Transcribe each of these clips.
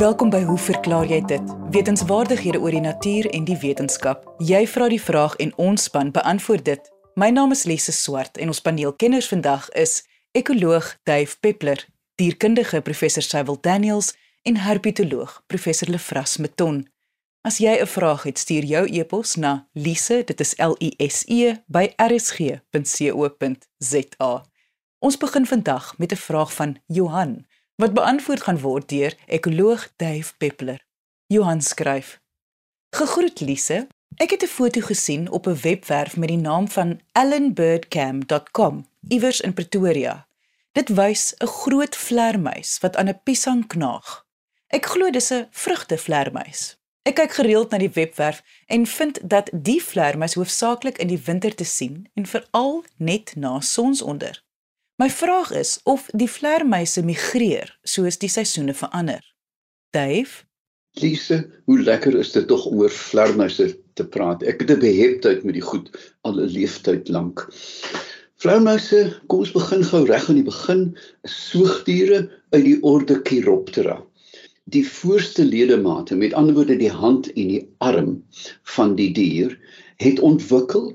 Welkom by Hoe verklaar jy dit? Wetenskapwaardighede oor die natuur en die wetenskap. Jy vra die vraag en ons span beantwoord dit. My naam is Lise Swart en ons paneelkenners vandag is ekoloog Dave Peppler, dierkundige professor Cyril Daniels en herpetoloog professor Lefras Meton. As jy 'n vraag het, stuur jou e-pos na lise, dit is L I S E by rsg.co.za. Ons begin vandag met 'n vraag van Johan wat beantwoord gaan word deur ekoloog Dave Peppler. Johan skryf: Gegroet Lise, ek het 'n foto gesien op 'n webwerf met die naam van ellenbirdcam.com iewers in Pretoria. Dit wys 'n groot vlermuis wat aan 'n piesang knaag. Ek glo dis 'n vrugtevlermuis. Ek kyk gereeld na die webwerf en vind dat die vlermuis hoofsaaklik in die winter te sien en veral net na sonsonder. My vraag is of die vlermuise migreer soos die seisoene verander. Dave, Lise, hoe lekker is dit tog om oor vlermuise te praat. Ek het 'n beheptheid met die goed al 'n leeftyd lank. Vlermuise, kom ons begin gou reg aan die begin, is soogdiere uit die orde Chiroptera. Die voorste ledemate, met ander woorde die hand en die arm van die dier, het ontwikkel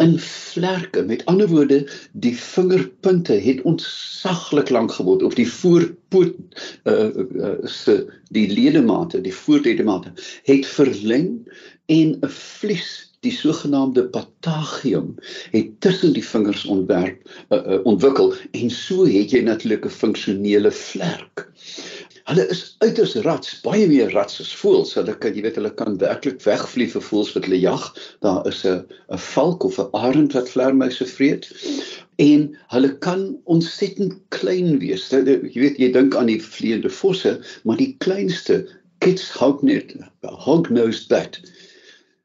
in vlerke. Met ander woorde, die vingerpunte het ontsaglik lank geword of die voorpoot uh, uh se die ledemate, die voorledemate het verleng en 'n vlies die sogenaamde patagium het tussen die vingers ontwerp uh, uh, ontwikkel en so het jy natuurlik 'n funksionele vlerk. Hulle is uiters rats, baie meer rats as voëls. Hulle kan jy weet hulle kan werklik wegvlieg vir voëls wat hulle jag. Daar is 'n 'n valk of 'n arend wat vlermuise vreet. En hulle kan ontsettend klein wees. Jy weet jy dink aan die vleiende vosse, maar die kleinste kits hognose hognose bat.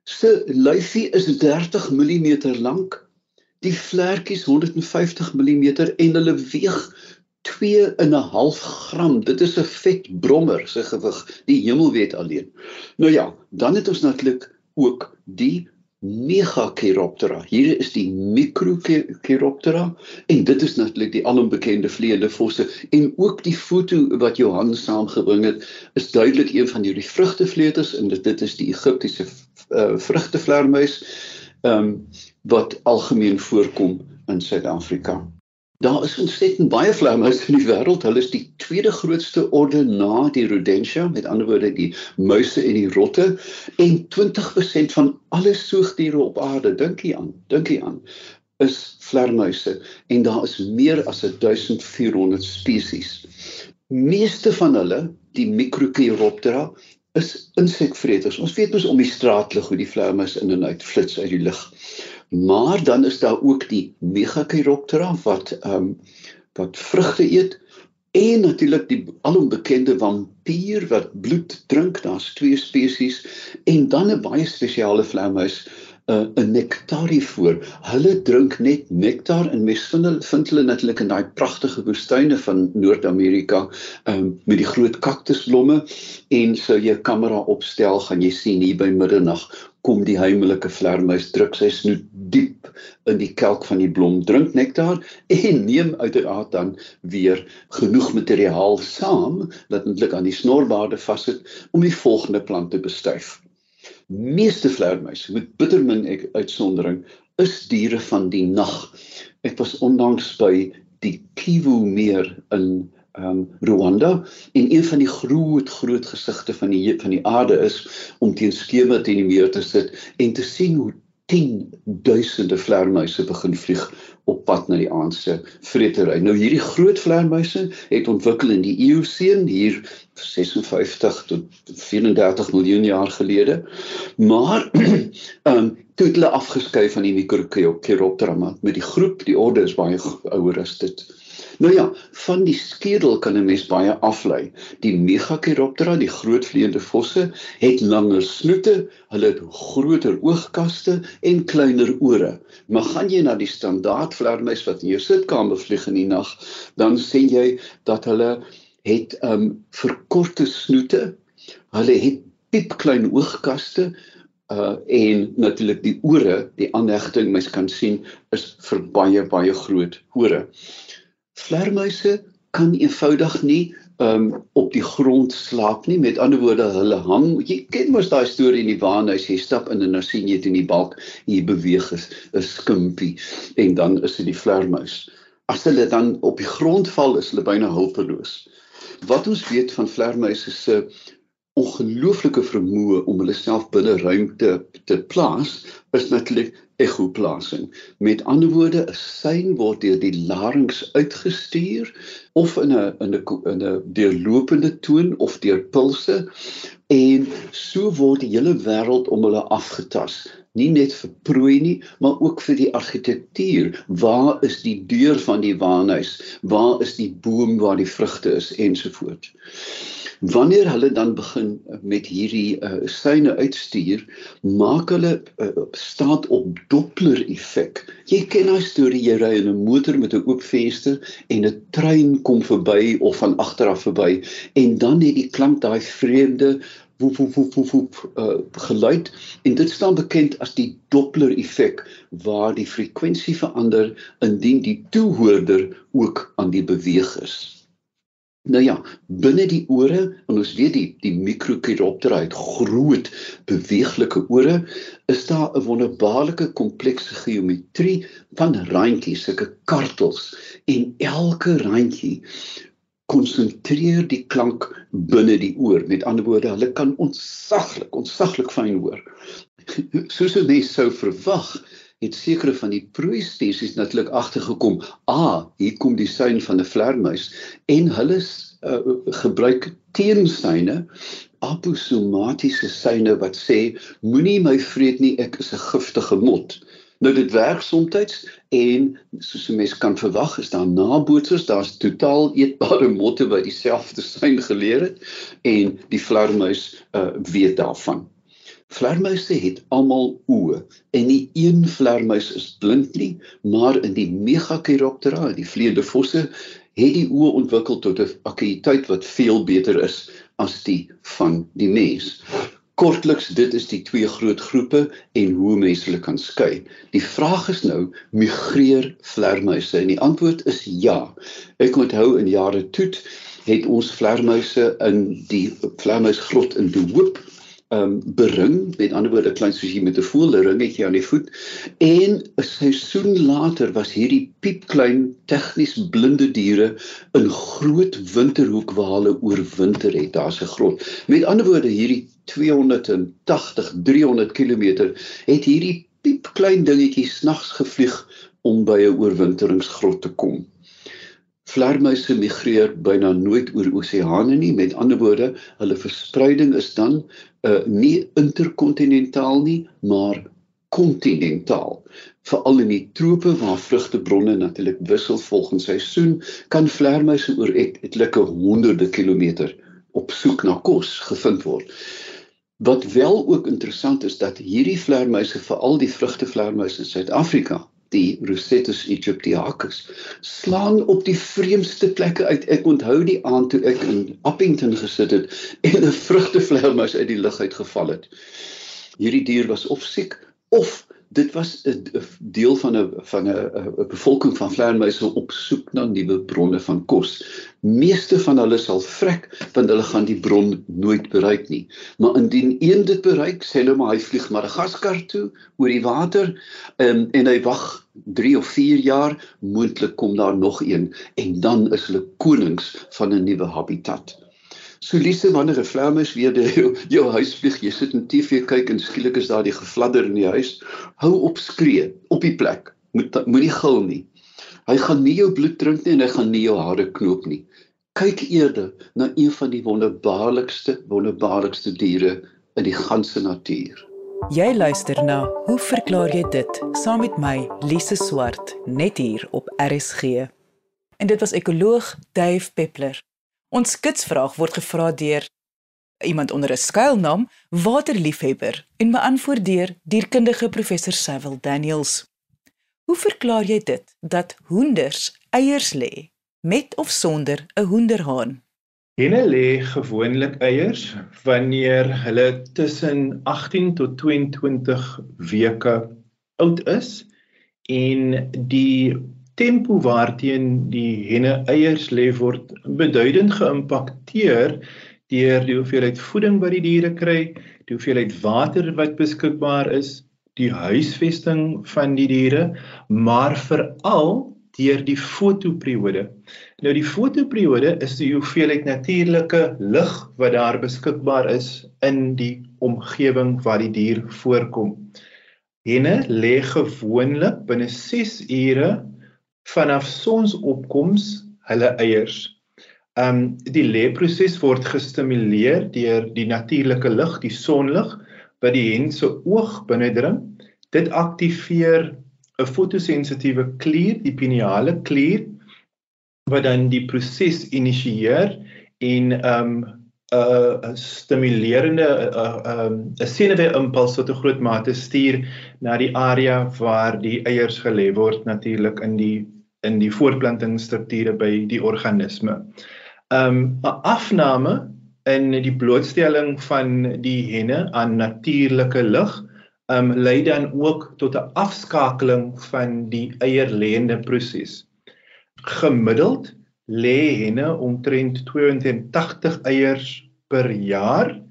Se lyfie is 30 mm lank. Die vlerkies 150 mm en hulle weeg 2 en 'n half gram. Dit is 'n vet brommer se gewig. Die hemel weet alleen. Nou ja, dan het ons natuurlik ook die Megachiroptera. Hier is die Microchiroptera en dit is natuurlik die alombekende vleiende vosse en ook die foto wat Johan saamgebring het is duidelik een van hierdie vrugtevleuters en dit, dit is die Egiptiese uh, vrugtevlermuis ehm um, wat algemeen voorkom in Suid-Afrika. Daar is ontsettend baie vlermuise in die wêreld. Hulle is die tweede grootste orde na die Rodentia, met ander woorde die muise en die rotte en 20% van alle soogdiere op aarde, dink jy aan, dink jy aan, is vlermuise en daar is meer as 1400 spesies. Meeste van hulle, die Microchiroptera, is insekvreters. Ons weet mos om die straatlig hoe die vlermuis in en uit flits uit die lug. Maar dan is daar ook die Megachiroptera wat ehm um, wat vrugte eet en natuurlik die alombekende vampier wat bloed drink. Daar's twee spesies en dan 'n baie spesiale vleermuis uh, 'n nektarivoor. Hulle drink net nektar en mens vind hulle vind hulle natuurlik in daai pragtige woestyne van Noord-Amerika um, met die groot kaktusblomme en sou jy 'n kamera opstel gaan jy sien hier by middernag kom die heimelike vlermuis druk. Sy snoet diep in die kelk van die blom. Drink nektar en neem uiteraard dan weer genoeg materiaal saam dat eintlik aan die snorbaarde vassit om die volgende plant te bestuif meeste vlermuise met bitter min uitsondering is diere van die nag. Ek was onlangs by die Kivu meer in um, Rwanda en een van die groot groot gesigte van die van die aarde is om teen skema teen die meer te sit en te sien hoe 10 duisende vlermuise begin vlieg op pad na die aandse vretery. Nou hierdie groot vlermuise het ontwikkel in die Eoseen hier 56 tot 34 miljoen jaar gelede. Maar ehm toe het hulle afgeskei van die Microchiroptera met die groep, die orde is baie ouer as dit. Nou ja, van die skedel kan 'n mens baie aflei. Die Megachiroptera, die groot vleiende vosse, het langer snoete, hulle het groter oogkaste en kleiner ore. Maar gaan jy na die standaard vlermuis wat in jou sitkamer vlieg in die nag, dan sien jy dat hulle het um verkorte snoete. Hulle het piepklein oogkaste uh en natuurlik die ore, die aanhegting mens kan sien is vir baie baie groot ore. Vlermuise kan eenvoudig nie um op die grond slaap nie. Met ander woorde, hulle hang. Jy ken mos daai storie in die waanhuis, jy stap in en dan sien jy dit in die balk hier beweeg is 'n skimpie en dan is dit die vlermuis. As hulle dan op die grond val, is hulle byna hulpeloos. Wat ons weet van vlermuise se ongelooflike vermoë om hulle self binne ruimte te plaas is natuurlik ekoplasing. Met ander woorde, 'n sein word deur die larynx uitgestuur of in 'n in 'n in 'n deurlopende toon of deur pulse en so word die hele wêreld om hulle afgetas. Nie net vir prooi nie, maar ook vir die argitektuur. Waar is die deur van die waanhuis? Waar is die boom waar die vrugte is ensovoorts wanneer hulle dan begin met hierdie uh, syne uitstuur, maak hulle uh, staat op Doppler effek. Jy ken daai storie jy ry in 'n motor met 'n oop venster en 'n trein kom verby of van agter af verby en dan het die klank daai vreemde woep woep woep woep, woep uh, geluid en dit staan bekend as die Doppler effek waar die frekwensie verander indien die toehoorder ook aan die beweeg is. Nou ja, binne die ore, en ons weet die die mikrokiroptera het groot beweeglike ore, is daar 'n wonderbaarlike komplekse geometrie van randjies, sulke kartels en elke randjie konsentreer die klank binne die oor. Met ander woorde, hulle kan ontsaglik, ontsaglik fyn hoor. Soos 'n mens sou verwag, het sekere van die prooi spesies natuurlik agtergekom. Ah, hier kom die sein van 'n vlermuis en hulle uh, gebruik teensyne aposomatiese syne wat sê moenie my vreet nie, ek is 'n giftige mot. Nou dit werk soms en soos 'n mens kan verwag is daar nabootsers, daar's totaal eetbare motte wat dieselfde syn geleer het en die vlermuis uh, weet daarvan. Vlermuise het almal oë en nie een vlermuis is blind nie, maar in die Megachiroptera, die vleiende vosse, het die oë ontwikkel tot 'n akuïteit wat veel beter is as die van die mens. Kortliks, dit is die twee groot groepe en hoe mense hulle kan skei. Die vraag is nou, migreer vlermuise? En die antwoord is ja. Ek onthou in jare toe het ons vlermuise in die vlermuisgrot in Die Hoop um bering met ander woorde klein soos jy met 'n voël ringetjie aan die voet en 'n seisoen later was hierdie piepklein tegnies blinde diere in groot winterhoek waar hulle oorwinter het daar's 'n grot met ander woorde hierdie 280 300 km het hierdie piepklein dingetjie snags gevlieg om by 'n oorwinteringsgrot te kom Vlermuise migreer byna nooit oor oseane nie. Met ander woorde, hulle verspreiding is dan uh nie interkontinentaal nie, maar kontinentaal. Veral in die trope waar vrugtebronne natuurlik wissel volgens seisoen, kan vlermuise oor etlike honderde kilometer op soek na kos gevind word. Wat wel ook interessant is dat hierdie vlermuise, veral die vrugtevlermuise in Suid-Afrika, die Rosetus aegyptiacus slaan op die vreemdste plekke uit. Ek onthou die aand toe ek in Appington gesit het en 'n vrugtevleermuis uit die lug uit geval het. Hierdie dier was of siek of dit was 'n deel van 'n van 'n bevolking van vleermuise op soek na nuwe bronne van kos. Meeste van hulle sal vrek want hulle gaan die bron nooit bereik nie. Maar indien een dit bereik, sê hulle maar hy vlieg Madagaskar toe oor die water um, en hy wag 3 of 4 jaar, moontlik kom daar nog een en dan is hulle konings van 'n nuwe habitat. So Lise wanneer 'n vlermuis weer deur jou, jou huis vlieg, jy sit in TV kyk en skielik is daar die gefladder in die huis, hou op skree op die plek. Moet moenie gil nie. Hy gaan nie jou bloed drink nie en hy gaan nie jou hare knoop nie. Kyk eerder na een van die wonderbaarlikste wonderbaarlikste diere in die ganse natuur. Jy luister na Hoe verklaar jy dit? Saam met my Lise Swart net hier op RSG. En dit was ekoloog Dave Peppler. Ons skitsvraag word gevra deur iemand onder 'n skuilnaam, waterliefhebber en beantwoord deur dierkundige professor Cecil Daniels. Hoe verklaar jy dit dat hoenders eiers lê met of sonder 'n hoenderhaan? Henne lê gewoonlik eiers wanneer hulle tussen 18 tot 22 weke oud is en die tempo waarteen die henne eiers lê word beduidend geïmpakteer deur die hoeveelheid voeding wat die diere kry, die hoeveelheid water wat beskikbaar is, die huisvesting van die diere, maar veral deur die fotoperiode. Nou die fotoperiode is die hoeveelheid natuurlike lig wat daar beskikbaar is in die omgewing waar die dier voorkom. Henne lê gewoonlik binne 6 ure vanaf sonsopkoms hulle eiers. Um die lêproses word gestimuleer deur die natuurlike lig, die sonlig wat die hen se oog binnendring. Dit aktiveer 'n fotosensitiewe klier, die pineale klier wat dan die proses initieer en ehm um, 'n uh, stimulerende 'n uh, um, 'n senuwee impuls tot 'n groot mate stuur na die area waar die eiers gelê word natuurlik in die in die voortplantingsstrukture by die organisme. Ehm um, 'n afname in die blootstelling van die henne aan natuurlike lig um lei dan ook tot 'n afskakeling van die eierlêende proses. Gemiddeld lê henne omtrent 280 eiers per jaar,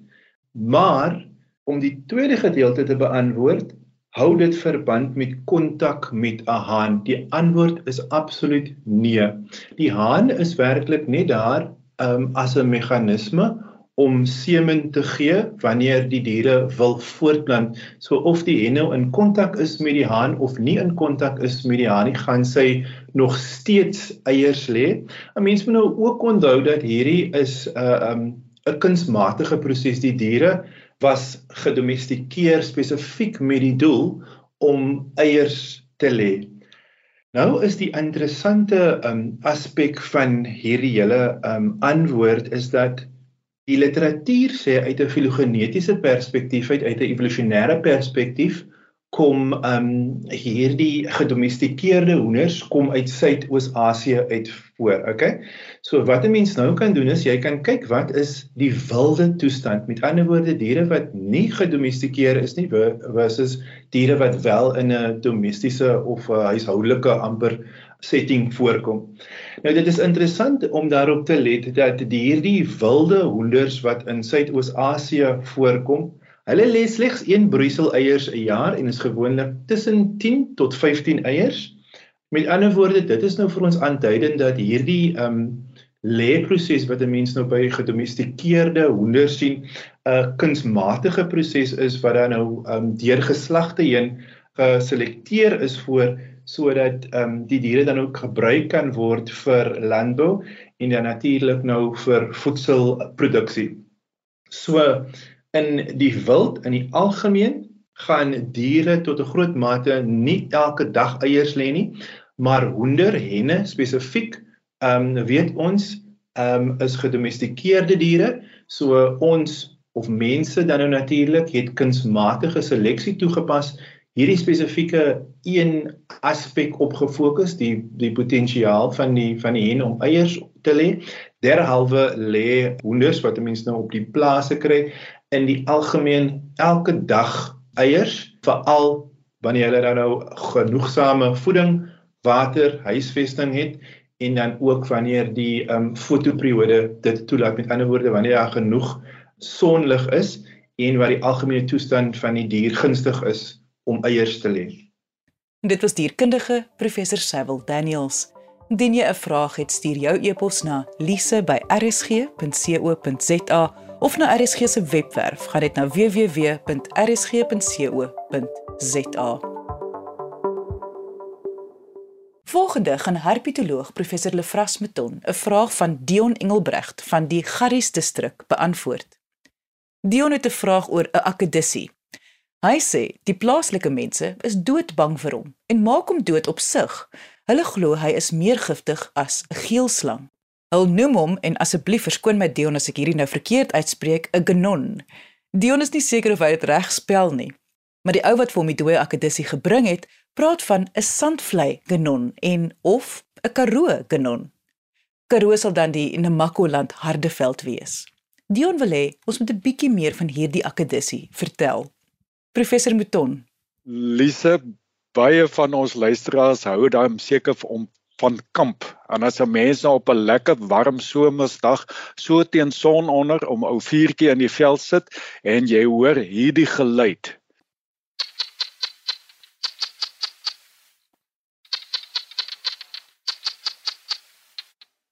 maar om die tweede gedeelte te beantwoord, hou dit verband met kontak met 'n haan. Die antwoord is absoluut nee. Die haan is werklik net daar um as 'n meganisme om semen te gee wanneer die diere wil voortplant. So of die hen nou in kontak is met die haan of nie in kontak is met die haan nie, gaan sy nog steeds eiers lê. 'n Mens moet nou ook onthou dat hierdie is 'n uh, um 'n kunsmatige proses. Die diere was gedomestikeer spesifiek met die doel om eiers te lê. Nou is die interessante um aspek van hierdie hele um antwoord is dat Die literatuur sê uit 'n filogenetiese perspektief uit uit 'n evolusionêre perspektief kom um hierdie gedomestikeerde hoenders kom uit Suidoos-Asië uit voor, okay? So wat 'n mens nou kan doen is jy kan kyk wat is die wilde toestand. Met ander woorde diere wat nie gedomestikeer is nie versus diere wat wel in 'n domestiese of 'n huishoudelike amper setting voorkom. Nou dit is interessant om daarop te let dat hierdie wilde hoenders wat in Suidoos-Asië voorkom, hulle lê slegs een broeisel eiers 'n jaar en is gewoonlik tussen 10 tot 15 eiers. Met ander woorde, dit is nou vir ons aanduidend dat hierdie ehm um, lêproses wat 'n mens nou by gedomestikeerde hoenders sien, 'n kunsmatige proses is wat dan nou ehm um, deur geslagte heen geselekteer is voor sodat ehm um, die diere dan ook gebruik kan word vir landbou en dan natuurlik nou vir voedselproduksie. So in die wild in die algemeen gaan diere tot 'n groot mate nie elke dag eiers lê nie, maar hoender, henne spesifiek ehm um, weet ons ehm um, is gedomestikeerde diere, so ons of mense dan nou natuurlik het kunsmatige seleksie toegepas hierdie spesifieke een aspek op gefokus die die potensiaal van die van die hen om eiers te lê derhalwe lê hoenders wat mense nou op die plase kry in die algemeen elke dag eiers veral wanneer hulle dan nou genoegsame voeding water huisvesting het en dan ook wanneer die ehm um, fotoperiode dit toelaat met ander woorde wanneer daar genoeg sonlig is en wat die algemene toestand van die dier gunstig is om eiers te lê. Dit was dierkundige professor Sewil Daniels. Indien jy 'n vraag het, stuur jou e-pos na lise@rsg.co.za of na RSG se webwerf, gaan dit na www.rsg.co.za. Volgende gaan herpetoloog professor Lefras Meton 'n vraag van Dion Engelbrecht van die Garries distrik beantwoord. Dion het 'n vraag oor 'n akedissie Hy sê die plaaslike mense is doodbang vir hom en maak hom dood op sig. Hulle glo hy is meer giftig as 'n geelslang. Hulle noem hom en asseblief verskoon my Dion as ek hierdie nou verkeerd uitspreek, 'n genon. Dion is nie seker of hy dit reg spel nie. Maar die ou wat vir hom die dooie akedissie gebring het, praat van 'n sandvlei genon en of 'n karoo genon. Karoo sal dan die Namakoland Hardeveld wees. Dion wil hê ons moet 'n bietjie meer van hierdie akedissie vertel. Professor Mouton. Lise, baie van ons luisteraars hou daarom seker om van kamp. En as 'n mens nou op 'n lekker warm somersdag so teen sononder om ou vuurtjie in die veld sit en jy hoor hierdie geluid.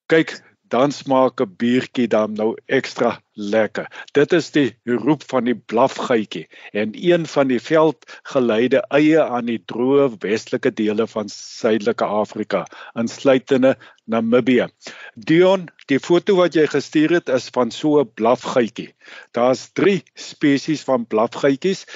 Kyk, dan smaak 'n biertjie dan nou ekstra lekker. Dit is die roep van die blafgeitjie en een van die veldgeleide eie aan die droë westelike dele van Suidelike Afrika, insluitende Namibië. Dion, die foto wat jy gestuur het is van so 'n blafgeitjie. Daar's 3 spesies van blafgeitjies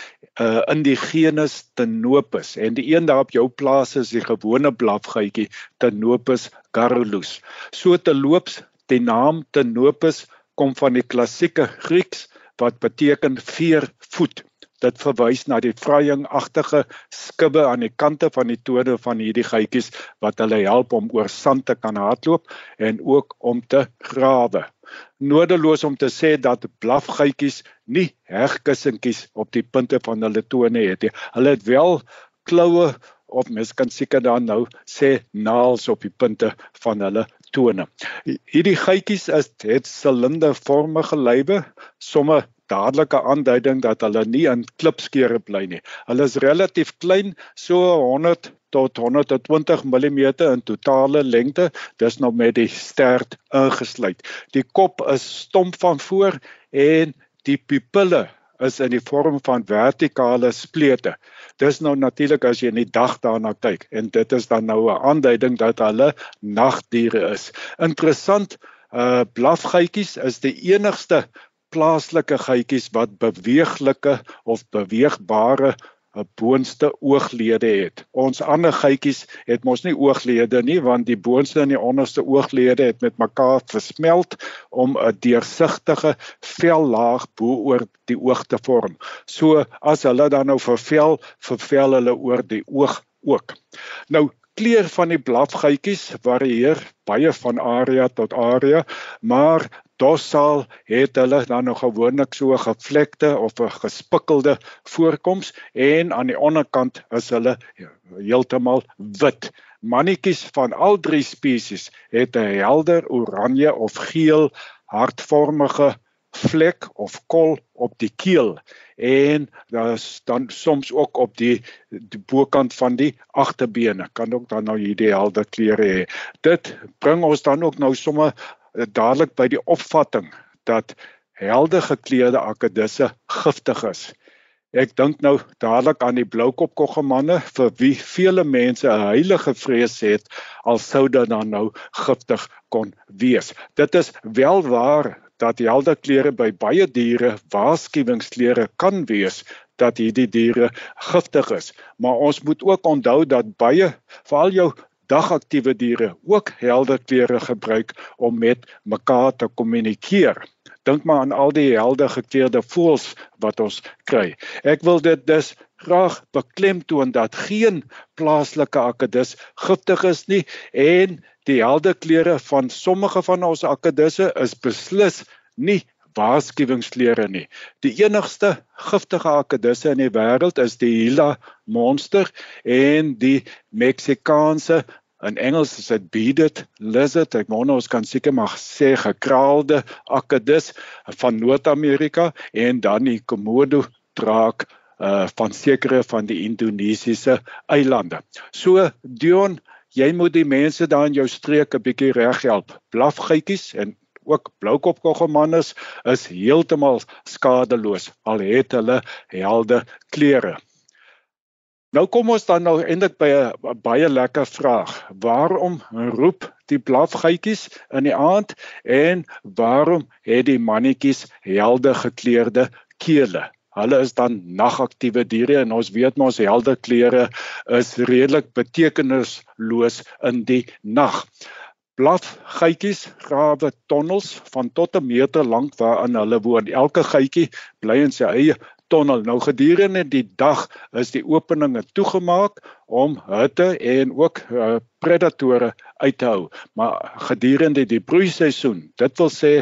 uh, in die genus Tenopus en die een daar op jou plaas is die gewone blafgeitjie Tenopus garrulus. So te loops die naam Tenopus kom van die klassieke Grieks wat beteken veervoet. Dit verwys na die vryingagtige skubbe aan die kante van die tone van hierdie geitjies wat hulle help om oor sand te kan hardloop en ook om te grawe. Nodeloos om te sê dat blafgeitjies nie hegkussentjies op die punte van hulle tone het nie. Hulle het wel kloue of mens kan seker dan nou sê naels op die punte van hulle tone. Hierdie geitjies is het silindervormige lywe, somme dadelike aanduiding dat hulle nie in klipskeure bly nie. Hulle is relatief klein, so 100 tot 120 mm in totale lengte, dis nou met die stert ingesluit. Die kop is stomp van voor en die pupille is in die vorm van vertikale splete. Dis nou natuurlik as jy in die dag daarna kyk en dit is dan nou 'n aanduiding dat hulle nagdiere is. Interessant, uh blafgeitjies is die enigste plaaslike geitjies wat beweeglike of beweegbare 'n boonste ooglede het. Ons ander geitjies het mos nie ooglede nie want die boonste en die onderste ooglede het met mekaar versmelt om 'n deursigtige vellaag bo-oor die oog te vorm. So as hulle dan nou vervel, vervel hulle oor die oog ook. Nou kleur van die blafgeitjies varieer baie van area tot area, maar dorsal het hulle dan nog gewoonlik so 'n gevlekte of 'n gespikkelde voorkoms en aan die onderkant is hulle heeltemal wit. Mannetjies van al drie spesies het 'n helder oranje of geel hartvormige vlek of kol op die keel en daar's dan soms ook op die die bokant van die agterbene kan ook dan nou hierdie helder kleure hê. Dit bring ons dan ook nou sommer dadelik by die opvatting dat helde gekleurde akedisse giftig is. Ek dink nou dadelik aan die bloukopkoggemanne vir wie vele mense 'n heilige vrees het al sou dit dan nou giftig kon wees. Dit is wel waar dat helde kleure by baie diere waarskuwingskleure kan wees dat hierdie diere giftig is, maar ons moet ook onthou dat baie veral jou dagaktiewe diere ook helder kleure gebruik om met mekaar te kommunikeer. Dink maar aan al die helder gekleurde voëls wat ons kry. Ek wil dit dus graag beklemtoon dat geen plaaslike akedus giftig is nie en die helder kleure van sommige van ons akedisse is beslis nie waarskuwingskleure nie. Die enigste giftige akedisse in die wêreld is die Gila monster en die Meksikaanse in Engels is dit beaded lizard. Ek wou ons kan seker maar sê gekraalde akedus van Noord-Amerika en dan die Komodo draak uh van sekere van die Indonesiese eilande. So Dion, jy moet die mense daar in jou streek 'n bietjie reghelp. Blafgeitjies en ook bloukopkoggemannes is heeltemal skadeloos al het hulle helde kleure. Nou kom ons dan nou eintlik by 'n baie lekker vraag. Waarom roep die blafgeitjies in die aand en waarom het die mannetjies helde gekleurde kele? Hulle is dan nagaktiewe diere en ons weet mos helde kleure is redelik betekenisloos in die nag. Blafgeitjies grawe tonnels van tot 'n meter lank waarin hulle woon. Elke geitjie bly in sy eie tonnel. Nou gedurende die dag is die openinge toegemaak om hitte en ook uh, predatore uit te hou. Maar gedurende die broeiseisoen, dit wil sê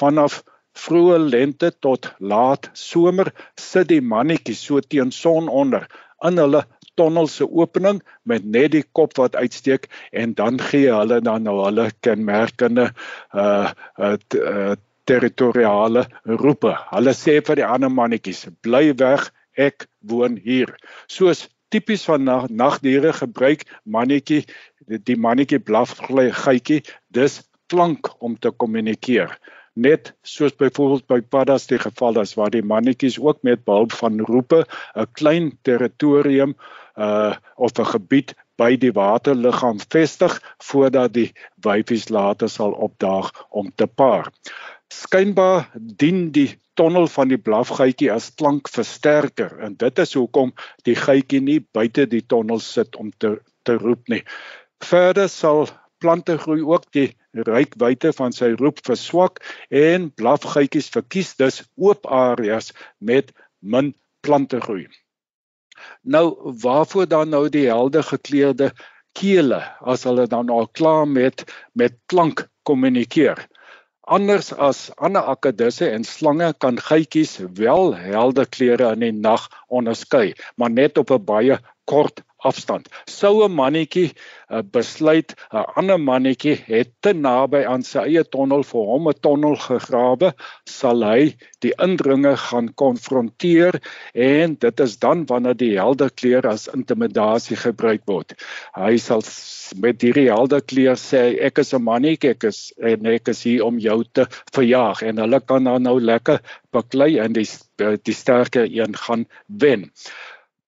vanaf vroeë lente tot laat somer, sit die mannetjies so teen sononder in hulle tonnel se opening met net die kop wat uitsteek en dan gee hulle dan nou hulle kenmerkende uh uh, uh territoriale roepe. Hulle sê vir die ander mannetjies: "Bly weg, ek woon hier." Soos tipies van nagdiere gebruik mannetjie die mannetjie blaf gytjie dis klank om te kommunikeer net soos byvoorbeeld by paddas die geval is waar die mannetjies ook met behulp van roepe 'n klein territorium uh of 'n gebied by die waterliggaam vestig voordat die wyfies later sal opdaag om te paar. Skynbaar dien die tonnel van die blafgytjie as klankversterker en dit is hoekom die gytjie nie buite die tonnel sit om te te roep nie. Verder sal plante groei ook die rykwyte van sy roep verswak en blafgytjies verkies dus oop areas met min plante groei. Nou waarvoor dan nou die helde gekleurde kele as hulle dan al klaar met met klank kommunikeer? Anders as ander akkedisse en slange kan gytjies wel helde kleure in die nag onderskei, maar net op 'n baie kort afstand. Sou 'n mannetjie uh, besluit 'n ander mannetjie het te naby aan sy eie tonnel vir hom 'n tonnel gegrawe, sal hy die indringer gaan konfronteer en dit is dan wanneer die helder kleur as intimidasie gebruik word. Hy sal met hierdie helder kleur sê ek is 'n mannetjie, ek is en ek is hier om jou te verjaag en hulle kan dan nou lekker baklei en die die sterker een gaan wen.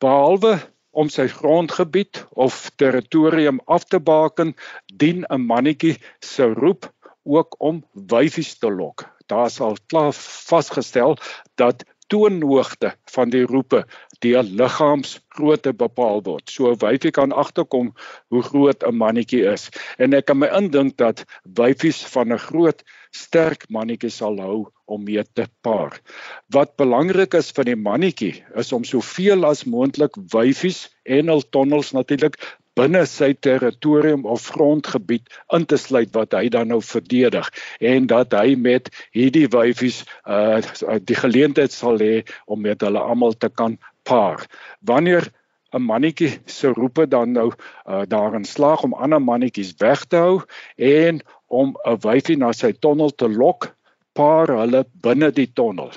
Behalwe om sy grondgebied of territorium af te baken, dien 'n mannetjie se roep ook om wyfies te lok. Daar sal klaar vasgestel dat toonhoogte van die roepe deur liggaamsgrootte bepaal word. So wyfie kan agterkom hoe groot 'n mannetjie is en ek kan my indink dat wyfies van 'n groot sterk mannetjie sal hou om mee te paar. Wat belangrik is vir die mannetjie is om soveel as moontlik wyfies en hul tonnels natuurlik binne sy territorium of grondgebied in te sluit wat hy dan nou verdedig en dat hy met hierdie wyfies uh die geleentheid sal hê om met hulle almal te kan paar. Wanneer 'n mannetjie se roepe dan nou uh daarin slaag om ander mannetjies weg te hou en om 'n wyfie na sy tonnel te lok paar hulle binne die tonnel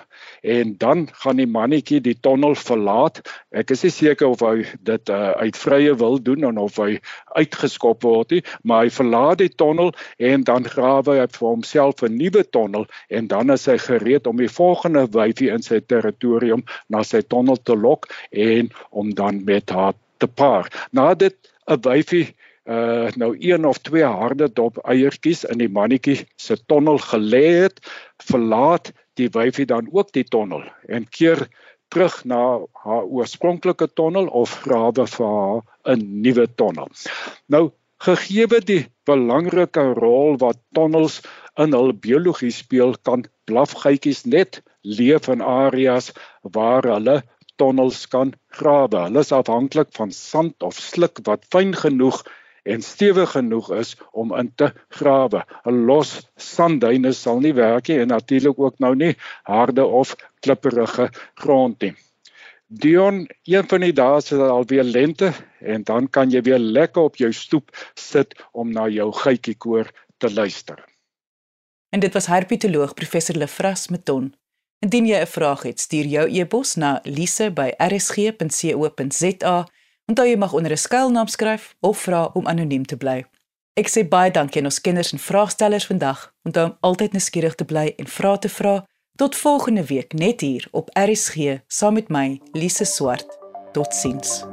en dan gaan die mannetjie die tonnel verlaat. Ek is nie seker of hy dit uh, uit vrye wil doen en of hy uitgeskop word nie, maar hy verlaat die tonnel en dan grawe hy vir homself 'n nuwe tonnel en dan is hy gereed om die volgende wyfie in sy territorium na sy tonnel te lok en om dan met haar te paar. Na dit 'n wyfie uh nou een of twee harde dop eiertjies in die mannetjie se tonnel gelê het, verlaat die wyfie dan ook die tonnel en keer terug na haar oorspronklike tonnel of grawe vir haar 'n nuwe tonnel. Nou gegee die belangrike rol wat tonnels in hul biologie speel, kan blafgytjies net leef in areas waar hulle tonnels kan grawe. Hulle is afhanklik van sand of sluk wat fyn genoeg en stewig genoeg is om in te grawe. 'n Los sandduine sal nie werk nie en natuurlik ook nou nie harde of klipperige grond nie. Dion, een van die dae is dit alweer lente en dan kan jy weer lekker op jou stoep sit om na jou geitjiekoor te luister. En dit was herpetoloog professor Lefras Meton. Indien jy 'n vraag het, stuur jou e-pos na lise@rsg.co.za Onthou jy mag onder 'n skuilnaam skryf of vra om anoniem te bly. Ek sê baie dankie aan ons kenners en vraagstellers vandag. Onthou om altyd nuuskierig te bly en vra te vra. Tot volgende week net hier op RSG saam met my Lise Swart. Totsiens.